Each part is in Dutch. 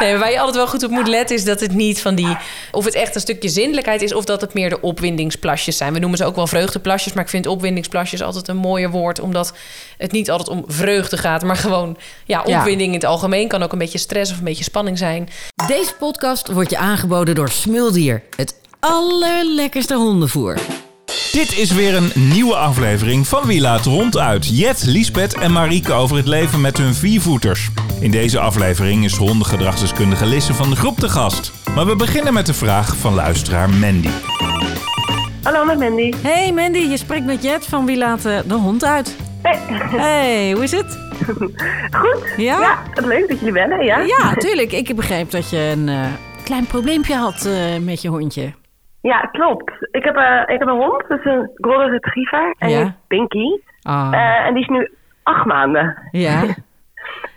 Nee, waar je altijd wel goed op moet letten is dat het niet van die... of het echt een stukje zindelijkheid is... of dat het meer de opwindingsplasjes zijn. We noemen ze ook wel vreugdeplasjes... maar ik vind opwindingsplasjes altijd een mooier woord... omdat het niet altijd om vreugde gaat... maar gewoon ja, opwinding in het algemeen. Kan ook een beetje stress of een beetje spanning zijn. Deze podcast wordt je aangeboden door Smuldier. Het allerlekkerste hondenvoer. Dit is weer een nieuwe aflevering van Wie laat ronduit. Jet, Liesbeth en Marieke over het leven met hun viervoeters. In deze aflevering is hondengedragsdeskundige Lisse van de groep te gast. Maar we beginnen met de vraag van luisteraar Mandy. Hallo, met Mandy. Hey Mandy, je spreekt met Jet van Wie laat eh, de hond uit. Hey. Hey, hoe is het? Goed? Ja? Ja, het leuk dat jullie bellen, ja? Ja, tuurlijk. Ik begreep dat je een eh, klein probleempje had eh, met je hondje. Ja, klopt. Ik heb, eh, ik heb een hond, dat is een Golden Retriever. En Ja. die Pinky. Ah, Eh, en die is nu acht maanden. ja.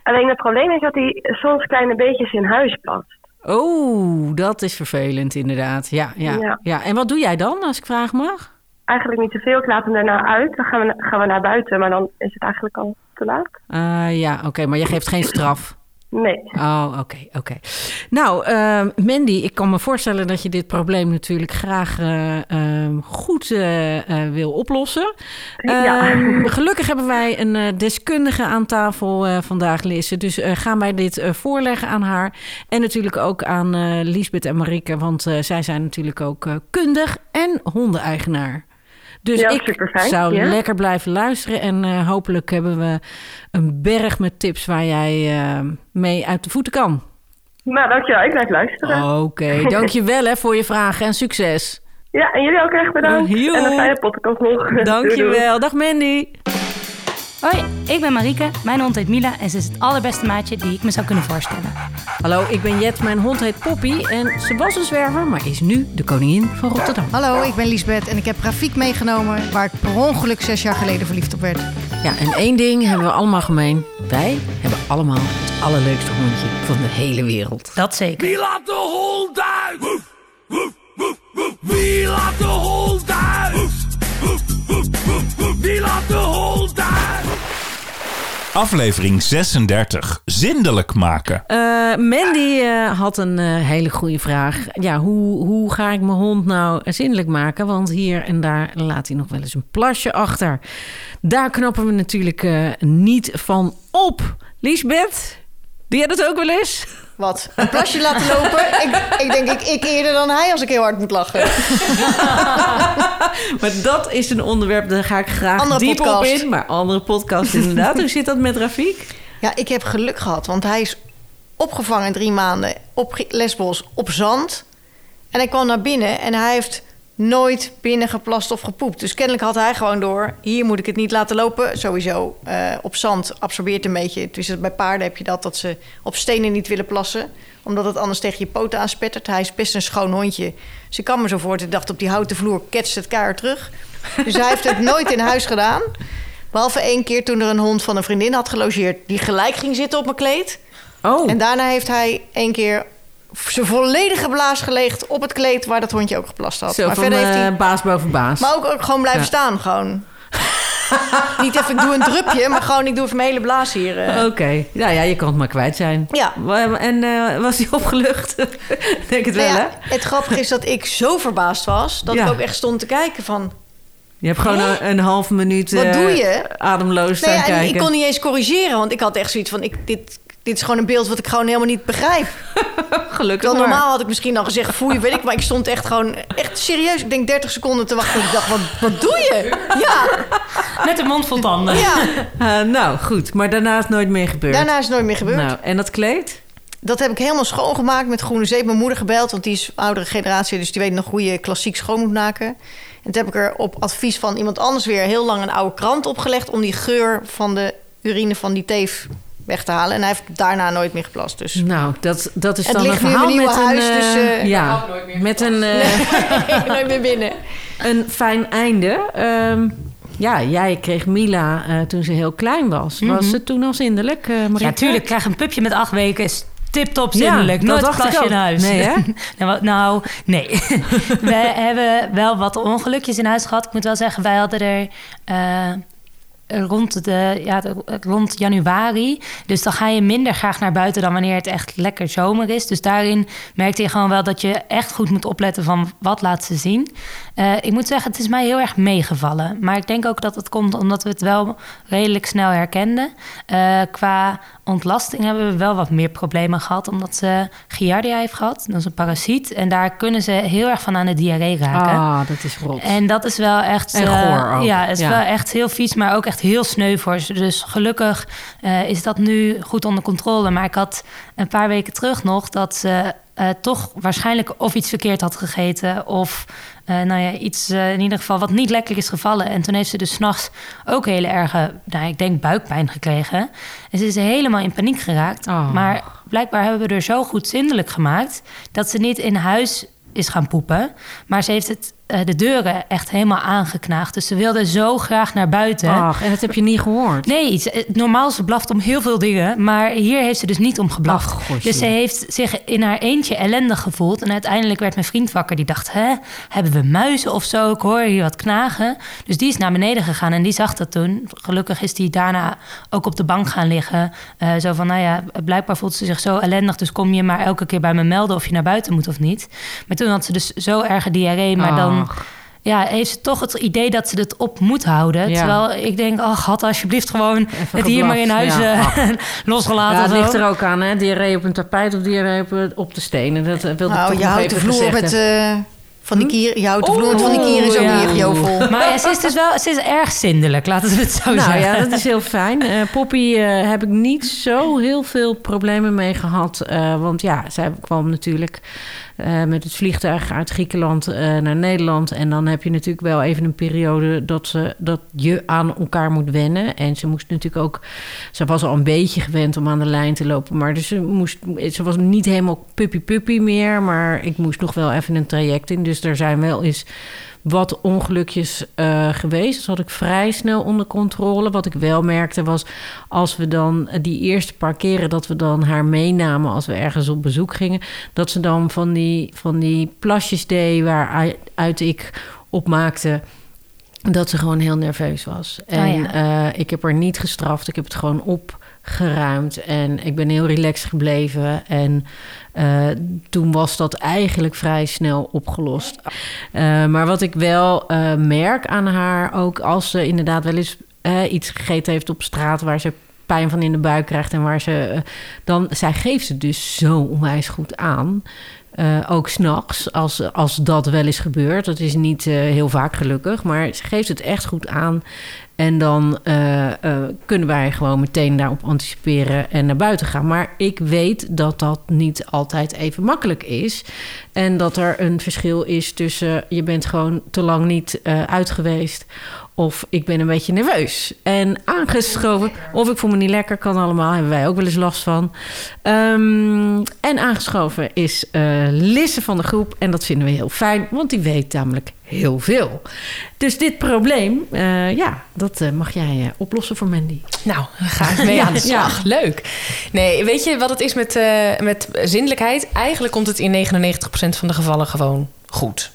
Alleen het probleem is dat hij soms kleine beetjes in huis plast. Oh, dat is vervelend inderdaad. Ja, ja, ja. Ja. En wat doe jij dan, als ik vragen mag? Eigenlijk niet zoveel. Ik laat hem daarna uit. Dan gaan we, gaan we naar buiten. Maar dan is het eigenlijk al te laat. Ah, ja, oké, maar je geeft geen straf. Nee. Oh, oké, oké. Nou, ehm, Mandy, ik kan me voorstellen dat je dit probleem natuurlijk graag eh, ehm, goed eh, eh, wil oplossen. Ja. Ehm, gelukkig hebben wij een deskundige aan tafel vandaag, Lisse. Dus gaan wij dit voorleggen aan haar. En natuurlijk ook aan Liesbeth en Marieke, want zij zijn natuurlijk ook kundig en hondeneigenaar. Dus Ja, ik zou ja. lekker blijven luisteren. En eh, hopelijk hebben we een berg met tips waar jij eh, mee uit de voeten kan. Nou, dankjewel. Ik blijf luisteren. Oké, dankjewel hè voor je vragen en succes. Ja, en jullie ook erg bedankt. Joe. en een fijne podcast nog. Doei, doei. Dankjewel. Dag Mandy. Hoi, ik ben Marieke. Mijn hond heet Mila en ze is het allerbeste maatje die ik me zou kunnen voorstellen. Hallo, ik ben Jet. Mijn hond heet Poppy. En ze was een zwerver, maar is nu de koningin van Rotterdam. Hallo, ik ben Liesbeth en ik heb Rafiek meegenomen waar ik per ongeluk zes jaar geleden verliefd op werd. Ja, en één ding hebben we allemaal gemeen. Wij hebben allemaal het allerleukste hondje van de hele wereld. Dat zeker. Wie laat de hond uit? Woef, woef, woef, woef. Wie laat de hond uit? Woef, woef, woef, woef, woef. Wie laat de hond uit? Aflevering 36. Zindelijk maken. Eh, Mandy eh, had een eh, hele goede vraag. Ja, hoe, hoe ga ik mijn hond nou zindelijk maken? Want hier en daar laat hij nog wel eens een plasje achter. Daar knappen we natuurlijk niet van op. Liesbeth, doe jij dat ook wel eens? Wat? Een plasje laten lopen? ik, ik denk ik, ik eerder dan hij als ik heel hard moet lachen. Maar dat is een onderwerp, daar ga ik graag Andere diep op podcast. in. Maar andere podcast inderdaad. Hoe zit dat met Rafiek? Ja, ik heb geluk gehad, want hij is opgevangen drie maanden op Lesbos op zand. En hij kwam naar binnen en hij heeft nooit binnen geplast of gepoept. Dus kennelijk had hij gewoon door, hier moet ik het niet laten lopen. Sowieso, eh, op zand absorbeert een beetje. Dus bij paarden heb je dat, dat ze op stenen niet willen plassen. Omdat het anders tegen je poten aanspettert. Hij is best een schoon hondje. Dus ik kan me zo voor, ik dacht op die houten vloer ketst het keihard terug. Dus hij heeft het nooit in huis gedaan. Behalve één keer toen er een hond van een vriendin had gelogeerd... die gelijk ging zitten op mijn kleed. Oh, En daarna heeft hij één keer zijn volledige blaas gelegd op het kleed... waar dat hondje ook geplast had. zo maar van verder heeft hij... eh, baas boven baas. Maar ook, ook gewoon blijven Ja. staan, gewoon. Niet even, ik doe een drupje, maar gewoon, ik doe even mijn hele blaas hier. eh. Oké, nou ja, je kan het maar kwijt zijn. Ja. En eh, was hij opgelucht? Denk het wel, Nou hè? ja, het grappige is dat ik zo verbaasd was... dat Ja. ik ook echt stond te kijken van... Je hebt gewoon een, een halve minuut Wat doe je? ademloos staan Nee, ja, en kijken. ik kon niet eens corrigeren, want ik had echt zoiets van... Ik, dit, dit is gewoon een beeld wat ik gewoon helemaal niet begrijp. Gelukkig maar. normaal had ik misschien al gezegd, foei, weet ik. Maar ik stond echt gewoon, echt serieus. Ik denk 30 seconden te wachten. En ik dacht, wat, wat doe je? Ja, Met een mond vol tanden. ja. Eh, nou, goed. Maar daarna is het nooit meer gebeurd. Daarna is het nooit meer gebeurd. Nou, en dat kleed? Dat heb ik helemaal schoongemaakt met groene zeep. Mijn moeder gebeld, want die is oudere generatie. Dus die weet nog hoe je klassiek schoon moet maken. En toen heb ik er op advies van iemand anders weer heel lang een oude krant opgelegd... om die geur van de urine van die teef weg te halen. En hij heeft daarna nooit meer geplast. Dus Nou, dat, dat is Het dan een ligt nu in verhaal met huis, een... dus, eh, eh, ja, met een, eh, nooit meer binnen. een fijn einde. Ehm, ja, jij kreeg Mila eh, toen ze heel klein was. Was het toen al zindelijk, Marieke? Ja, tuurlijk. Ik krijg een pupje met acht weken. Is tip-top Ja, zindelijk. dat Nooit ook. in huis. Nee, hè? nou, wat- nou, nee. we hebben wel wat ongelukjes in huis gehad. Ik moet wel zeggen, wij hadden er... rond, de, ja, rond januari. Dus dan ga je minder graag naar buiten dan wanneer het echt lekker zomer is. Dus daarin merkte je gewoon wel dat je echt goed moet opletten van wat laat ze zien. Eh, ik moet zeggen, het is mij heel erg meegevallen. Maar ik denk ook dat het komt omdat we het wel redelijk snel herkenden. Eh, qua ontlasting hebben we wel wat meer problemen gehad. Omdat ze Giardia heeft gehad. Dat is een parasiet. En daar kunnen ze heel erg van aan de diarree raken. Ah, dat is rot. En dat is wel echt... En eh, goor ook. Ja, het is Ja. wel echt heel vies, maar ook echt heel sneu voor ze. Dus gelukkig eh, is dat nu goed onder controle. Maar ik had een paar weken terug nog dat ze eh, toch waarschijnlijk of iets verkeerd had gegeten... of eh, nou ja, iets in ieder geval wat niet lekker is gevallen. En toen heeft ze dus s'nachts ook hele erge, nou, ik denk buikpijn gekregen. En ze is helemaal in paniek geraakt. Oh. Maar blijkbaar hebben we er zo goed zindelijk gemaakt... dat ze niet in huis is gaan poepen. Maar ze heeft het, de deuren echt helemaal aangeknaagd. Dus ze wilde zo graag naar buiten. Ach, en dat heb je niet gehoord. Nee, ze- eh, normaal ze blaft om heel veel dingen. Maar hier heeft ze dus niet om geblaft. Ach, dus ze heeft zich in haar eentje ellendig gevoeld. En uiteindelijk werd mijn vriend wakker. Die dacht, hè, hebben we muizen of zo? Ik hoor hier wat knagen. Dus die is naar beneden gegaan en die zag dat toen. Gelukkig is die daarna ook op de bank gaan liggen. Eh, zo van, nou ja, blijkbaar voelt ze zich zo ellendig. Dus kom je maar elke keer bij me melden of je naar buiten moet of niet. Maar toen had ze dus zo erge diarree. Maar dan Ach. ja, heeft ze toch het idee dat ze het op moet houden. Ja. Terwijl ik denk, ach, had alsjeblieft gewoon het hier maar in huis ja. eh, losgelaten. Ja, het of ligt er ook aan, hè? Diarree op een tapijt of diarree op, op de stenen. Dat eh, wilde ik Nou, toch je nog houdt de vloer met eh, van die kier, je houdt de vloer van die kieren zo ja. regio vol. Maar ja, ze is dus wel, ze is erg zindelijk, laten we het zo Nou zeggen. ja, dat is heel fijn. Eh, Poppy eh, heb ik niet zo heel veel problemen mee gehad. eh, want ja, zij kwam natuurlijk eh, met het vliegtuig uit Griekenland eh, naar Nederland. En dan heb je natuurlijk wel even een periode dat, ze, dat je aan elkaar moet wennen. En ze moest natuurlijk ook... Ze was al een beetje gewend om aan de lijn te lopen. Maar dus ze, moest, ze was niet helemaal puppy-puppy meer. Maar ik moest nog wel even een traject in. Dus er zijn wel eens wat ongelukjes eh, geweest. Dat had ik vrij snel onder controle. Wat ik wel merkte was als we dan eh, die eerste paar keren dat we dan haar meenamen als we ergens op bezoek gingen, dat ze dan van die, van die plasjes deed waaruit ik opmaakte dat ze gewoon heel nerveus was. En ja. eh, ik heb haar niet gestraft. Ik heb het gewoon opgeruimd. En ik ben heel relaxed gebleven. En eh, toen was dat eigenlijk vrij snel opgelost. Eh, maar wat ik wel eh, merk aan haar, ook als ze inderdaad wel eens iets gegeten heeft op straat waar ze pijn van in de buik krijgt en waar ze dan zij geeft het dus zo onwijs goed aan. Eh, ook s'nachts, als, als dat wel eens gebeurt. Dat is niet eh, heel vaak gelukkig, maar ze geeft het echt goed aan. En dan eh, kunnen wij gewoon meteen daarop anticiperen en naar buiten gaan. Maar ik weet dat dat niet altijd even makkelijk is. En dat er een verschil is tussen je bent gewoon te lang niet uit geweest. Of ik ben een beetje nerveus. En aangeschoven. Of ik voel me niet lekker. Kan allemaal. Hebben wij ook wel eens last van. Ehm, en aangeschoven is eh Lisse van de groep. En dat vinden we heel fijn. Want die weet namelijk heel veel. Dus dit probleem, eh, ja, dat eh, mag jij oplossen voor Mandy. Nou, ga ik mee aan de Ja. slag. Leuk. Nee, weet je wat het is met, met zindelijkheid? Eigenlijk komt het in 99% van de gevallen gewoon goed.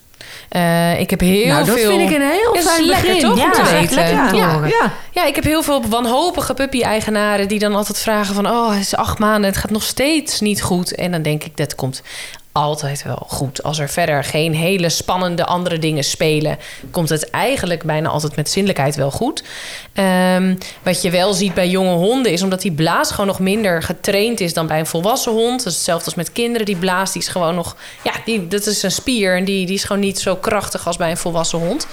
Eh, ik heb heel nou, dat veel... vind ik een heel fijn lekker, begin. toch, om Ja, te dat weten. lekker Ja. horen. Ja, Ja, ik heb heel veel wanhopige puppy-eigenaren die dan altijd vragen van... oh, het is acht maanden, het gaat nog steeds niet goed. En dan denk ik, dat komt altijd wel goed. Als er verder geen hele spannende andere dingen spelen... komt het eigenlijk bijna altijd met zindelijkheid wel goed. Ehm, wat je wel ziet bij jonge honden is... omdat die blaas gewoon nog minder getraind is dan bij een volwassen hond. Dat is hetzelfde als met kinderen. Die blaas die is gewoon nog... Ja, die, dat is een spier en die, die is gewoon niet zo krachtig als bij een volwassen hond.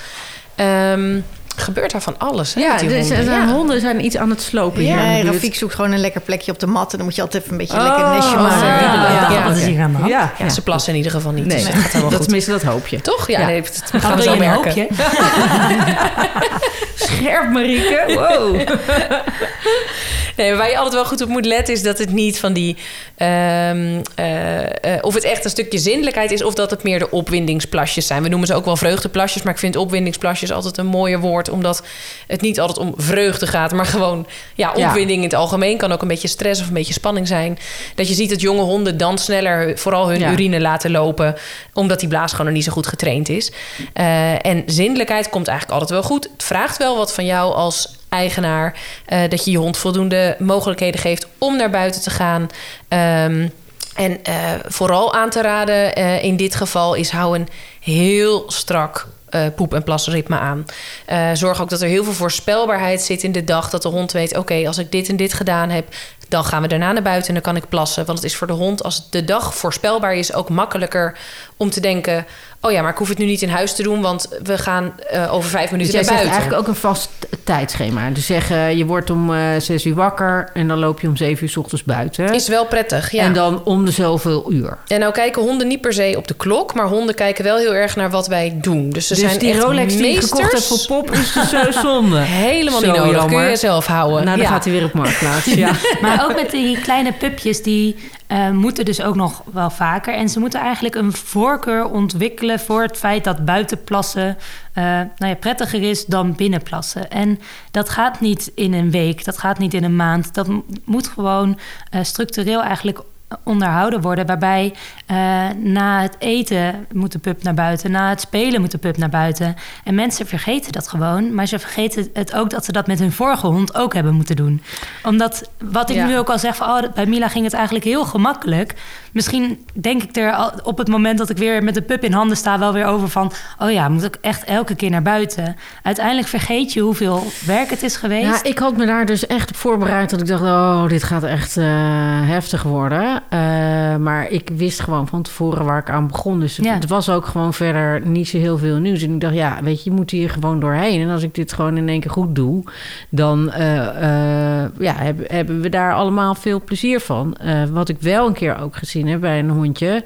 Ehm, gebeurt daar van alles, hè? ja, met die dus, honden. Ja. honden zijn iets aan het slopen hier in Nee, de buurt. Rafiek zoekt gewoon een lekker plekje op de mat. En dan moet je altijd even een beetje Oh, lekker een nestje oh, maken. ja, Ja, ja, wat is oké. hier aan de hand? Ja, Ja, ze plassen in ieder geval niet. Nee, dus dat gaat helemaal dat, goed. tenminste, dat hoop je. Toch? Ja, Ja. nee, dat gaan we zo een merken. Scherp, Marieke. Wow. Nee, waar je altijd wel goed op moet letten is dat het niet van die... ehm, eh, eh, of het echt een stukje zindelijkheid is... of dat het meer de opwindingsplasjes zijn. We noemen ze ook wel vreugdeplasjes... maar ik vind opwindingsplasjes altijd een mooier woord... omdat het niet altijd om vreugde gaat... maar gewoon ja, Ja. opwinding in het algemeen. Kan ook een beetje stress of een beetje spanning zijn. Dat je ziet dat jonge honden dan sneller... vooral hun Ja. urine laten lopen... omdat die blaas gewoon nog niet zo goed getraind is. Eh, en zindelijkheid komt eigenlijk altijd wel goed. Het vraagt wel wat van jou als eigenaar. eh, dat je je hond voldoende mogelijkheden geeft om naar buiten te gaan. Ehm, en eh, vooral aan te raden eh, in dit geval is hou een heel strak poep- en plasritme aan. Zorg ook dat er heel veel voorspelbaarheid zit in de dag. Dat de hond weet, oké, als ik dit en dit gedaan heb... dan gaan we daarna naar buiten en dan kan ik plassen. Want het is voor de hond, als de dag voorspelbaar is... ook makkelijker om te denken... oh ja, maar ik hoef het nu niet in huis te doen... want we gaan eh, over vijf Dus minuten jij naar buiten. eigenlijk ook een vast tijdschema. Dus zeggen, je wordt om eh, zes uur wakker... en dan loop je om zeven uur 's ochtends buiten. Is wel prettig, ja. En dan om de zoveel uur. En nou kijken honden niet per se op de klok... maar honden kijken wel heel erg naar wat wij doen. Dus ze dus zijn die echt Rolex die je gekocht hebt meesters. voor Pop is dus zo zonde. Helemaal Zo niet nodig. Kun je zelf houden. Nou, dan Ja. gaat hij weer op marktplaats. Ja. Maar ook met die kleine pupjes, die eh, moeten dus ook nog wel vaker. En ze moeten eigenlijk een voorkeur ontwikkelen voor het feit dat buitenplassen eh nou ja, prettiger is dan binnenplassen. En dat gaat niet in een week, dat gaat niet in een maand. Dat moet gewoon eh, structureel eigenlijk onderhouden worden. Waarbij eh, na het eten moet de pup naar buiten, na het spelen moet de pup naar buiten. En mensen vergeten dat gewoon, maar ze vergeten het ook dat ze dat met hun vorige hond ook hebben moeten doen. Omdat, wat ik Ja. nu ook al zeg, van, oh, bij Mila ging het eigenlijk heel gemakkelijk. Misschien denk ik er al op het moment dat ik weer met de pup in handen sta, wel weer over van, oh ja, moet ik echt elke keer naar buiten. Uiteindelijk vergeet je hoeveel werk het is geweest. Ja, ik had me daar dus echt op voorbereid dat ik dacht, oh, dit gaat echt eh, heftig worden. Eh, maar ik wist gewoon van tevoren waar ik aan begon. Dus het, Ja. het was ook gewoon verder niet zo heel veel nieuws. En ik dacht, ja, weet je, je moet hier gewoon doorheen. En als ik dit gewoon in één keer goed doe, dan eh, eh, ja, hebben, hebben we daar allemaal veel plezier van. Wat ik wel een keer ook gezien heb bij een hondje.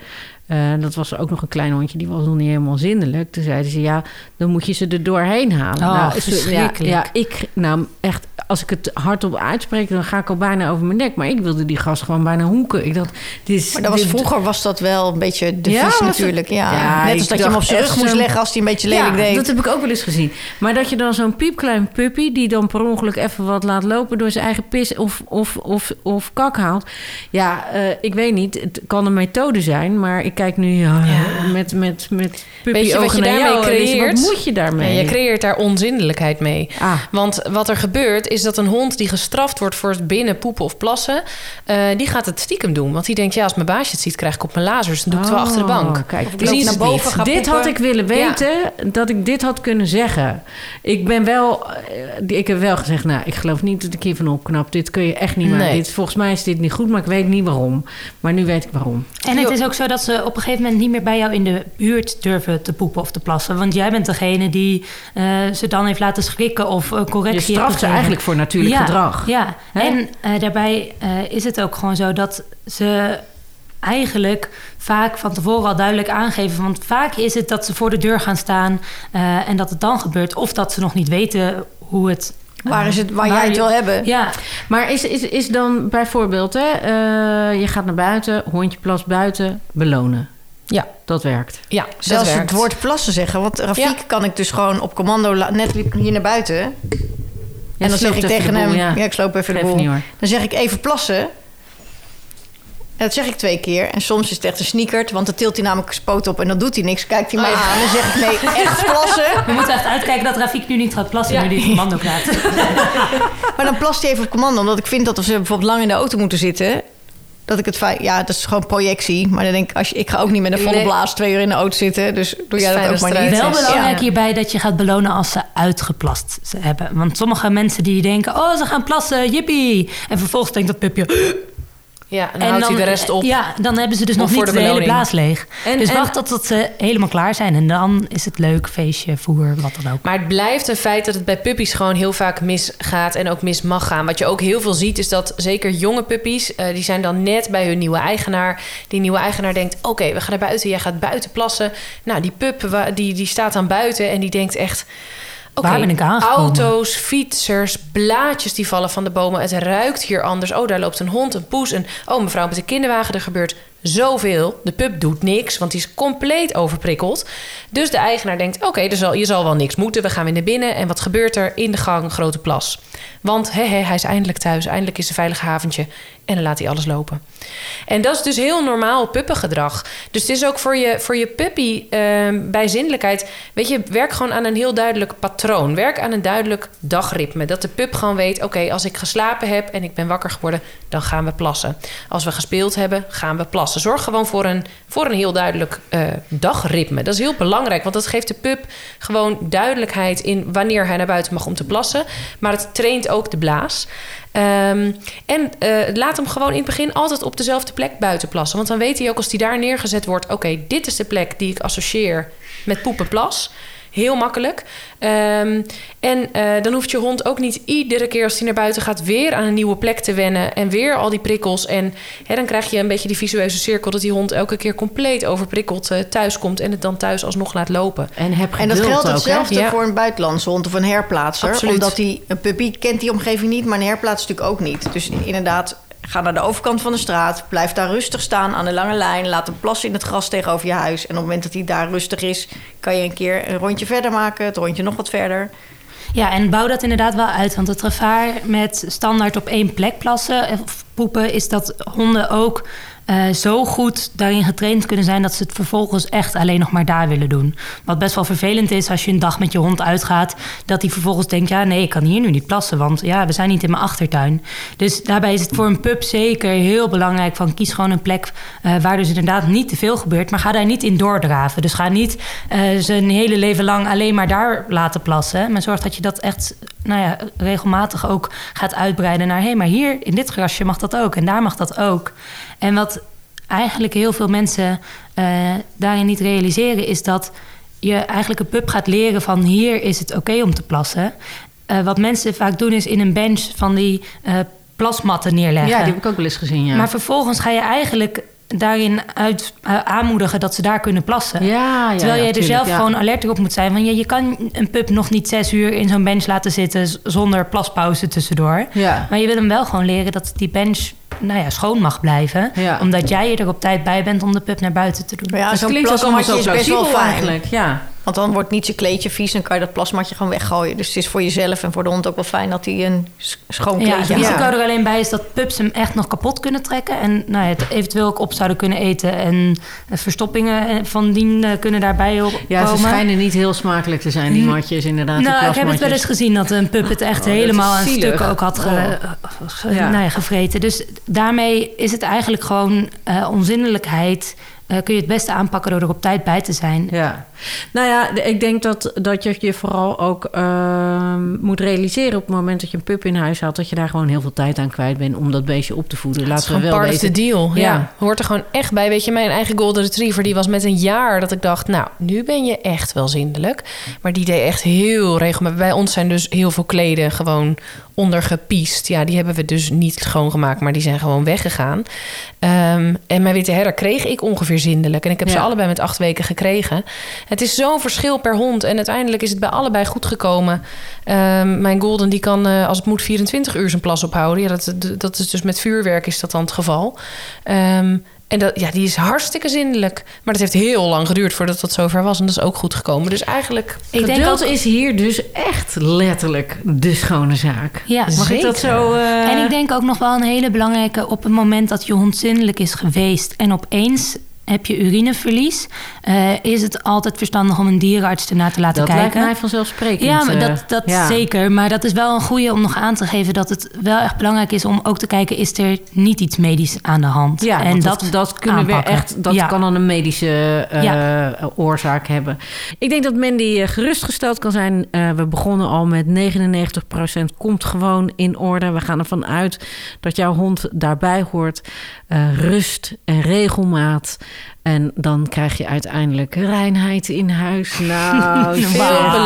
Eh, dat was ook nog een klein hondje, die was nog niet helemaal zindelijk. Toen zeiden ze, ja, dan moet je ze er doorheen halen. Oh, nou, ja, verschrikkelijk. ja, ik, nou echt, als ik het hardop uitspreek, dan ga ik al bijna over mijn nek. Maar ik wilde die gast gewoon bijna hoeken. Ik dacht, dit is. Maar dat was, dit- vroeger was dat wel een beetje de Ja, natuurlijk. Ja. Ja, Net als dat je hem op zijn rug moest zo'n- leggen als hij een beetje lelijk ja, deed. dat heb ik ook wel eens gezien. Maar dat je dan zo'n piepklein puppy... die dan per ongeluk even wat laat lopen... door zijn eigen pis of, of, of, of kak haalt. Ja, eh, ik weet niet. Het kan een methode zijn. Maar ik kijk nu ja, met, met, met puppy Weet je wat ogen je daarmee jou. creëert? Wat moet je daarmee? Ja, je creëert daar onzindelijkheid mee. Ah. Want wat er gebeurt is dat een hond die gestraft wordt voor het binnen poepen of plassen, eh, die gaat het stiekem doen. Want die denkt, ja, als mijn baasje het ziet, krijg ik op mijn lazers. Dan doe ik het wel achter de bank. Oh, Kijk, Of ik dit, naar boven, dit had ik willen weten dat ik dit had kunnen zeggen. Ik ben wel, eh, ik heb wel gezegd, nou, ik geloof niet dat ik hiervan opknap. Dit kun je echt niet maken. Nee. Dit, volgens mij is dit niet goed, maar ik weet niet waarom. Maar nu weet ik waarom. En het is ook zo dat ze op een gegeven moment niet meer bij jou in de buurt durven te poepen of te plassen. Want jij bent degene die eh, ze dan heeft laten schrikken of eh, correctie Je straft ze eigenlijk voor natuurlijk ja, gedrag. Ja, Hè? en eh, daarbij is het ook gewoon zo dat ze eigenlijk vaak van tevoren al duidelijk aangeven. Want vaak is het dat ze voor de deur gaan staan en dat het dan gebeurt. Of dat ze nog niet weten hoe het... Waar, is het, waar, jij het wil hebben. Ja, Maar is, is, is dan bijvoorbeeld, hè, eh, je gaat naar buiten, hondje plas buiten, belonen. Ja, Dat werkt. ja Zelfs werkt. het woord plassen zeggen. Want Rafiek Ja. kan ik dus gewoon op commando... Net liep hier naar buiten. Ja, en dan zeg ik tegen boel, hem... ja. Ja. ik sloop even de Geef boel. niet, hoor. Dan zeg ik even plassen. En dat zeg ik twee keer. En soms is het echt een sneakert. Want dan tilt hij namelijk zijn poot op en dan doet hij niks. Kijkt hij Oh, ja. aan en dan zeg ik nee, echt plassen. we moeten echt uitkijken dat Rafik nu niet gaat plassen Ja. nu die commando krijgt. Maar dan plast hij even op commando. Omdat ik vind dat als ze bijvoorbeeld lang in de auto moeten zitten... Dat ik het fijn... Ja, dat is gewoon projectie. Maar dan denk ik, als je, ik ga ook niet met een volle blaas twee uur in de auto zitten. Dus doe jij dat ook maar het niet. Wel belangrijk Ja. hierbij dat je gaat belonen als ze uitgeplast ze hebben. Want sommige mensen die denken, oh ze gaan plassen, jippie. En vervolgens denkt dat pupje... Ja, en dan houdt hij de rest op. Ja, dan hebben ze dus nog niet de de, hele blaas leeg. En- dus en- wacht tot ze helemaal klaar zijn. En dan is het leuk, feestje, voer, wat dan ook. Maar het blijft een feit dat het bij puppies gewoon heel vaak misgaat en ook mis mag gaan. Wat je ook heel veel ziet is dat zeker jonge puppies, eh, die zijn dan net bij hun nieuwe eigenaar. Die nieuwe eigenaar denkt, oké, we gaan naar buiten, jij gaat buiten plassen. Nou, die pup die, die staat dan buiten en die denkt echt... Waar ben ik aangekomen? Auto's, fietsers, blaadjes die vallen van de bomen. Het ruikt hier anders. Oh, daar loopt een hond, een poes. En oh, mevrouw met een kinderwagen, er gebeurt zoveel. De pup doet niks, want die is compleet overprikkeld. Dus de eigenaar denkt: oké, je zal wel niks moeten. We gaan weer naar binnen. En wat gebeurt er? In de gang, grote plas. Want he, he, hij is eindelijk thuis. Eindelijk is een veilig haventje. En dan laat hij alles lopen. En dat is dus heel normaal puppengedrag. Dus het is ook voor je, voor je puppy ehm, bij zindelijkheid... weet je, werk gewoon aan een heel duidelijk patroon. Werk aan een duidelijk dagritme. Dat de pup gewoon weet... oké, als ik geslapen heb en ik ben wakker geworden... dan gaan we plassen. Als we gespeeld hebben, gaan we plassen. Zorg gewoon voor een, voor een heel duidelijk eh, dagritme. Dat is heel belangrijk, want dat geeft de pup gewoon duidelijkheid... in wanneer hij naar buiten mag om te plassen. Maar het traint ook de blaas. Ehm, en eh, laat hem gewoon in het begin altijd op dezelfde plek buiten plassen. Want dan weet hij ook als hij daar neergezet wordt: oké, dit is de plek die ik associeer met poepenplas. Heel makkelijk. Ehm, en eh, dan hoeft je hond ook niet iedere keer als hij naar buiten gaat... weer aan een nieuwe plek te wennen en weer al die prikkels. En hè, dan krijg je een beetje die visueuze cirkel... dat die hond elke keer compleet overprikkeld uh, thuis komt... en het dan thuis alsnog laat lopen. En, heb En dat geldt ook, hetzelfde Ja. voor een buitenlandse hond of een herplaatser. Absoluut. Omdat die, een puppy kent die omgeving niet, maar een herplaatser natuurlijk ook niet. Dus inderdaad, ga naar de overkant van de straat. Blijf daar rustig staan aan de lange lijn. Laat hem plassen in het gras tegenover je huis. En op het moment dat hij daar rustig is, kan je een keer een rondje verder maken. Het rondje nog wat verder. Ja, en bouw dat inderdaad wel uit. Want het gevaar met standaard op één plek plassen of poepen... is dat honden ook eh, zo goed daarin getraind kunnen zijn... dat ze het vervolgens echt alleen nog maar daar willen doen. Wat best wel vervelend is als je een dag met je hond uitgaat... dat hij vervolgens denkt, ja nee, ik kan hier nu niet plassen... want ja, we zijn niet in mijn achtertuin. Dus daarbij is het voor een pup zeker heel belangrijk... van kies gewoon een plek eh, waar dus inderdaad niet te veel gebeurt... maar ga daar niet in doordraven. Dus ga niet eh, zijn hele leven lang alleen maar daar laten plassen... maar zorg dat je dat echt nou ja, regelmatig ook gaat uitbreiden naar... hé, hey, maar hier in dit grasje mag dat ook en daar mag dat ook. En wat eigenlijk heel veel mensen eh, daarin niet realiseren... is dat je eigenlijk een pup gaat leren van hier is het oké om te plassen. Eh, wat mensen vaak doen is in een bench van die eh, plasmatten neerleggen. Ja, die heb ik ook wel eens gezien, ja. Maar vervolgens ga je eigenlijk daarin uit, eh, aanmoedigen dat ze daar kunnen plassen. ja, ja, Terwijl ja, je er zelf ja. gewoon alert op moet zijn. Want je, je kan een pup nog niet zes uur in zo'n bench laten zitten... zonder plaspauze tussendoor. Ja. Maar je wil hem wel gewoon leren dat die bench nou ja, schoon mag blijven. Ja. Omdat jij er op tijd bij bent om de pup naar buiten te doen. Maar ja, Het klinkt ook allemaal zo is best wel plausibel fijn. eigenlijk. Ja. Want dan wordt niet zijn kleedje vies en kan je dat plasmatje gewoon weggooien. Dus het is voor jezelf en voor de hond ook wel fijn dat hij een schoon Ja, kleedje het heeft. risico er alleen bij is dat pups hem echt nog kapot kunnen trekken. En nou ja, het eventueel ook op zouden kunnen eten. En eh, verstoppingen eh, van dien eh, kunnen daarbij op ja, ze komen. schijnen niet heel smakelijk te zijn, die Mm. matjes inderdaad. die Nou, ik heb het wel eens gezien dat een pup het echt Oh, helemaal aan stukken ook had ge- Oh. ge- Ja. nou ja, gevreten. Dus daarmee is het eigenlijk gewoon onzindelijkheid. Eh, kun je het beste aanpakken door er op tijd bij te zijn. Ja, nou ja, ik denk dat, dat je je vooral ook ehm, moet realiseren op het moment dat je een pup in huis had, dat je daar gewoon heel veel tijd aan kwijt bent om dat beestje op te voeden. Dat is Laten we gewoon wel part of the deal. Ja. Ja. Hoort er gewoon echt bij. Weet je, mijn eigen golden retriever... die was met een jaar dat ik dacht... nou, nu ben je echt wel zindelijk. Maar die deed echt heel regelmatig. Bij ons zijn dus heel veel kleden gewoon ondergepiest. Ja, die hebben we dus niet schoongemaakt... maar die zijn gewoon weggegaan. Ehm, en mijn witte herder kreeg ik ongeveer zindelijk. En ik heb ze allebei met acht weken gekregen. Het is zo'n verschil per hond. En uiteindelijk is het bij allebei goed gekomen. Ehm, mijn golden die kan, eh, als het moet, 24 uur zijn plas ophouden. Ja, dat, dat is dus met vuurwerk is dat dan het geval. Ehm, en dat, ja, die is hartstikke zindelijk. Maar het heeft heel lang geduurd voordat dat zover was. En dat is ook goed gekomen. Dus eigenlijk... Ik denk ook, is hier dus echt letterlijk de schone zaak. ja, Mag ik dat zo... eh, En ik denk ook nog wel een hele belangrijke... op het moment dat je hond zindelijk is geweest... en opeens heb je urineverlies... eh, is het altijd verstandig om een dierenarts ernaar te laten dat lijkt kijken. mij vanzelfsprekend. Ja, maar eh, dat, dat ja. zeker. Maar dat is wel een goede om nog aan te geven... dat het wel echt belangrijk is om ook te kijken... is er niet iets medisch aan de hand? Ja, en dat, dat kunnen we aanpakken. echt. Dat Ja. kan dan een medische eh, Ja. oorzaak hebben. Ik denk dat Mandy gerustgesteld kan zijn. We begonnen al met 99% komt gewoon in orde. We gaan ervan uit dat jouw hond daarbij hoort. Rust en regelmaat. En dan krijg je uiteindelijk reinheid in huis. Nou,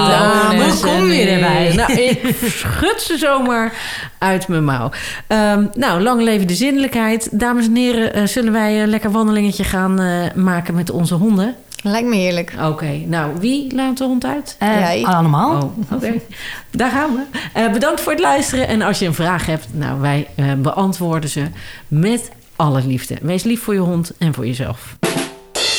dames Hoe kom je erbij? Nou, ik schud ze zomaar uit mijn mouw. Ehm, nou, lang leven de zindelijkheid. Dames en heren, eh, zullen wij een lekker wandelingetje gaan eh, maken met onze honden? Lijkt me heerlijk. Oké, nou, wie laat de hond uit? Jij. allemaal. Oh, oké. Daar gaan we. Bedankt voor het luisteren. En als je een vraag hebt, nou, wij beantwoorden ze met alle liefde. Wees lief voor je hond en voor jezelf.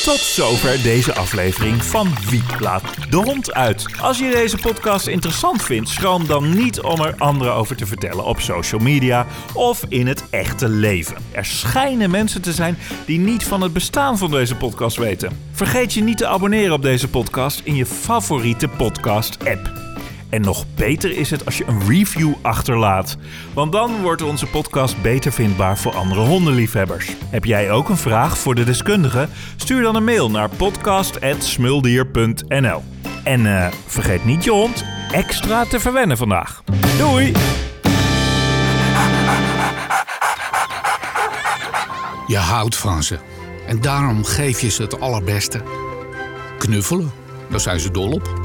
Tot zover deze aflevering van Wie laat de hond uit. Als je deze podcast interessant vindt, schroom dan niet om er anderen over te vertellen op social media of in het echte leven. Er schijnen mensen te zijn die niet van het bestaan van deze podcast weten. Vergeet je niet te abonneren op deze podcast in je favoriete podcast-app. En nog beter is het als je een review achterlaat. Want dan wordt onze podcast beter vindbaar voor andere hondenliefhebbers. Heb jij ook een vraag voor de deskundige? Stuur dan een mail naar podcast.smuldier.nl En eh, vergeet niet je hond extra te verwennen vandaag. Doei! Je houdt van ze. En daarom geef je ze het allerbeste. Knuffelen, daar zijn ze dol op.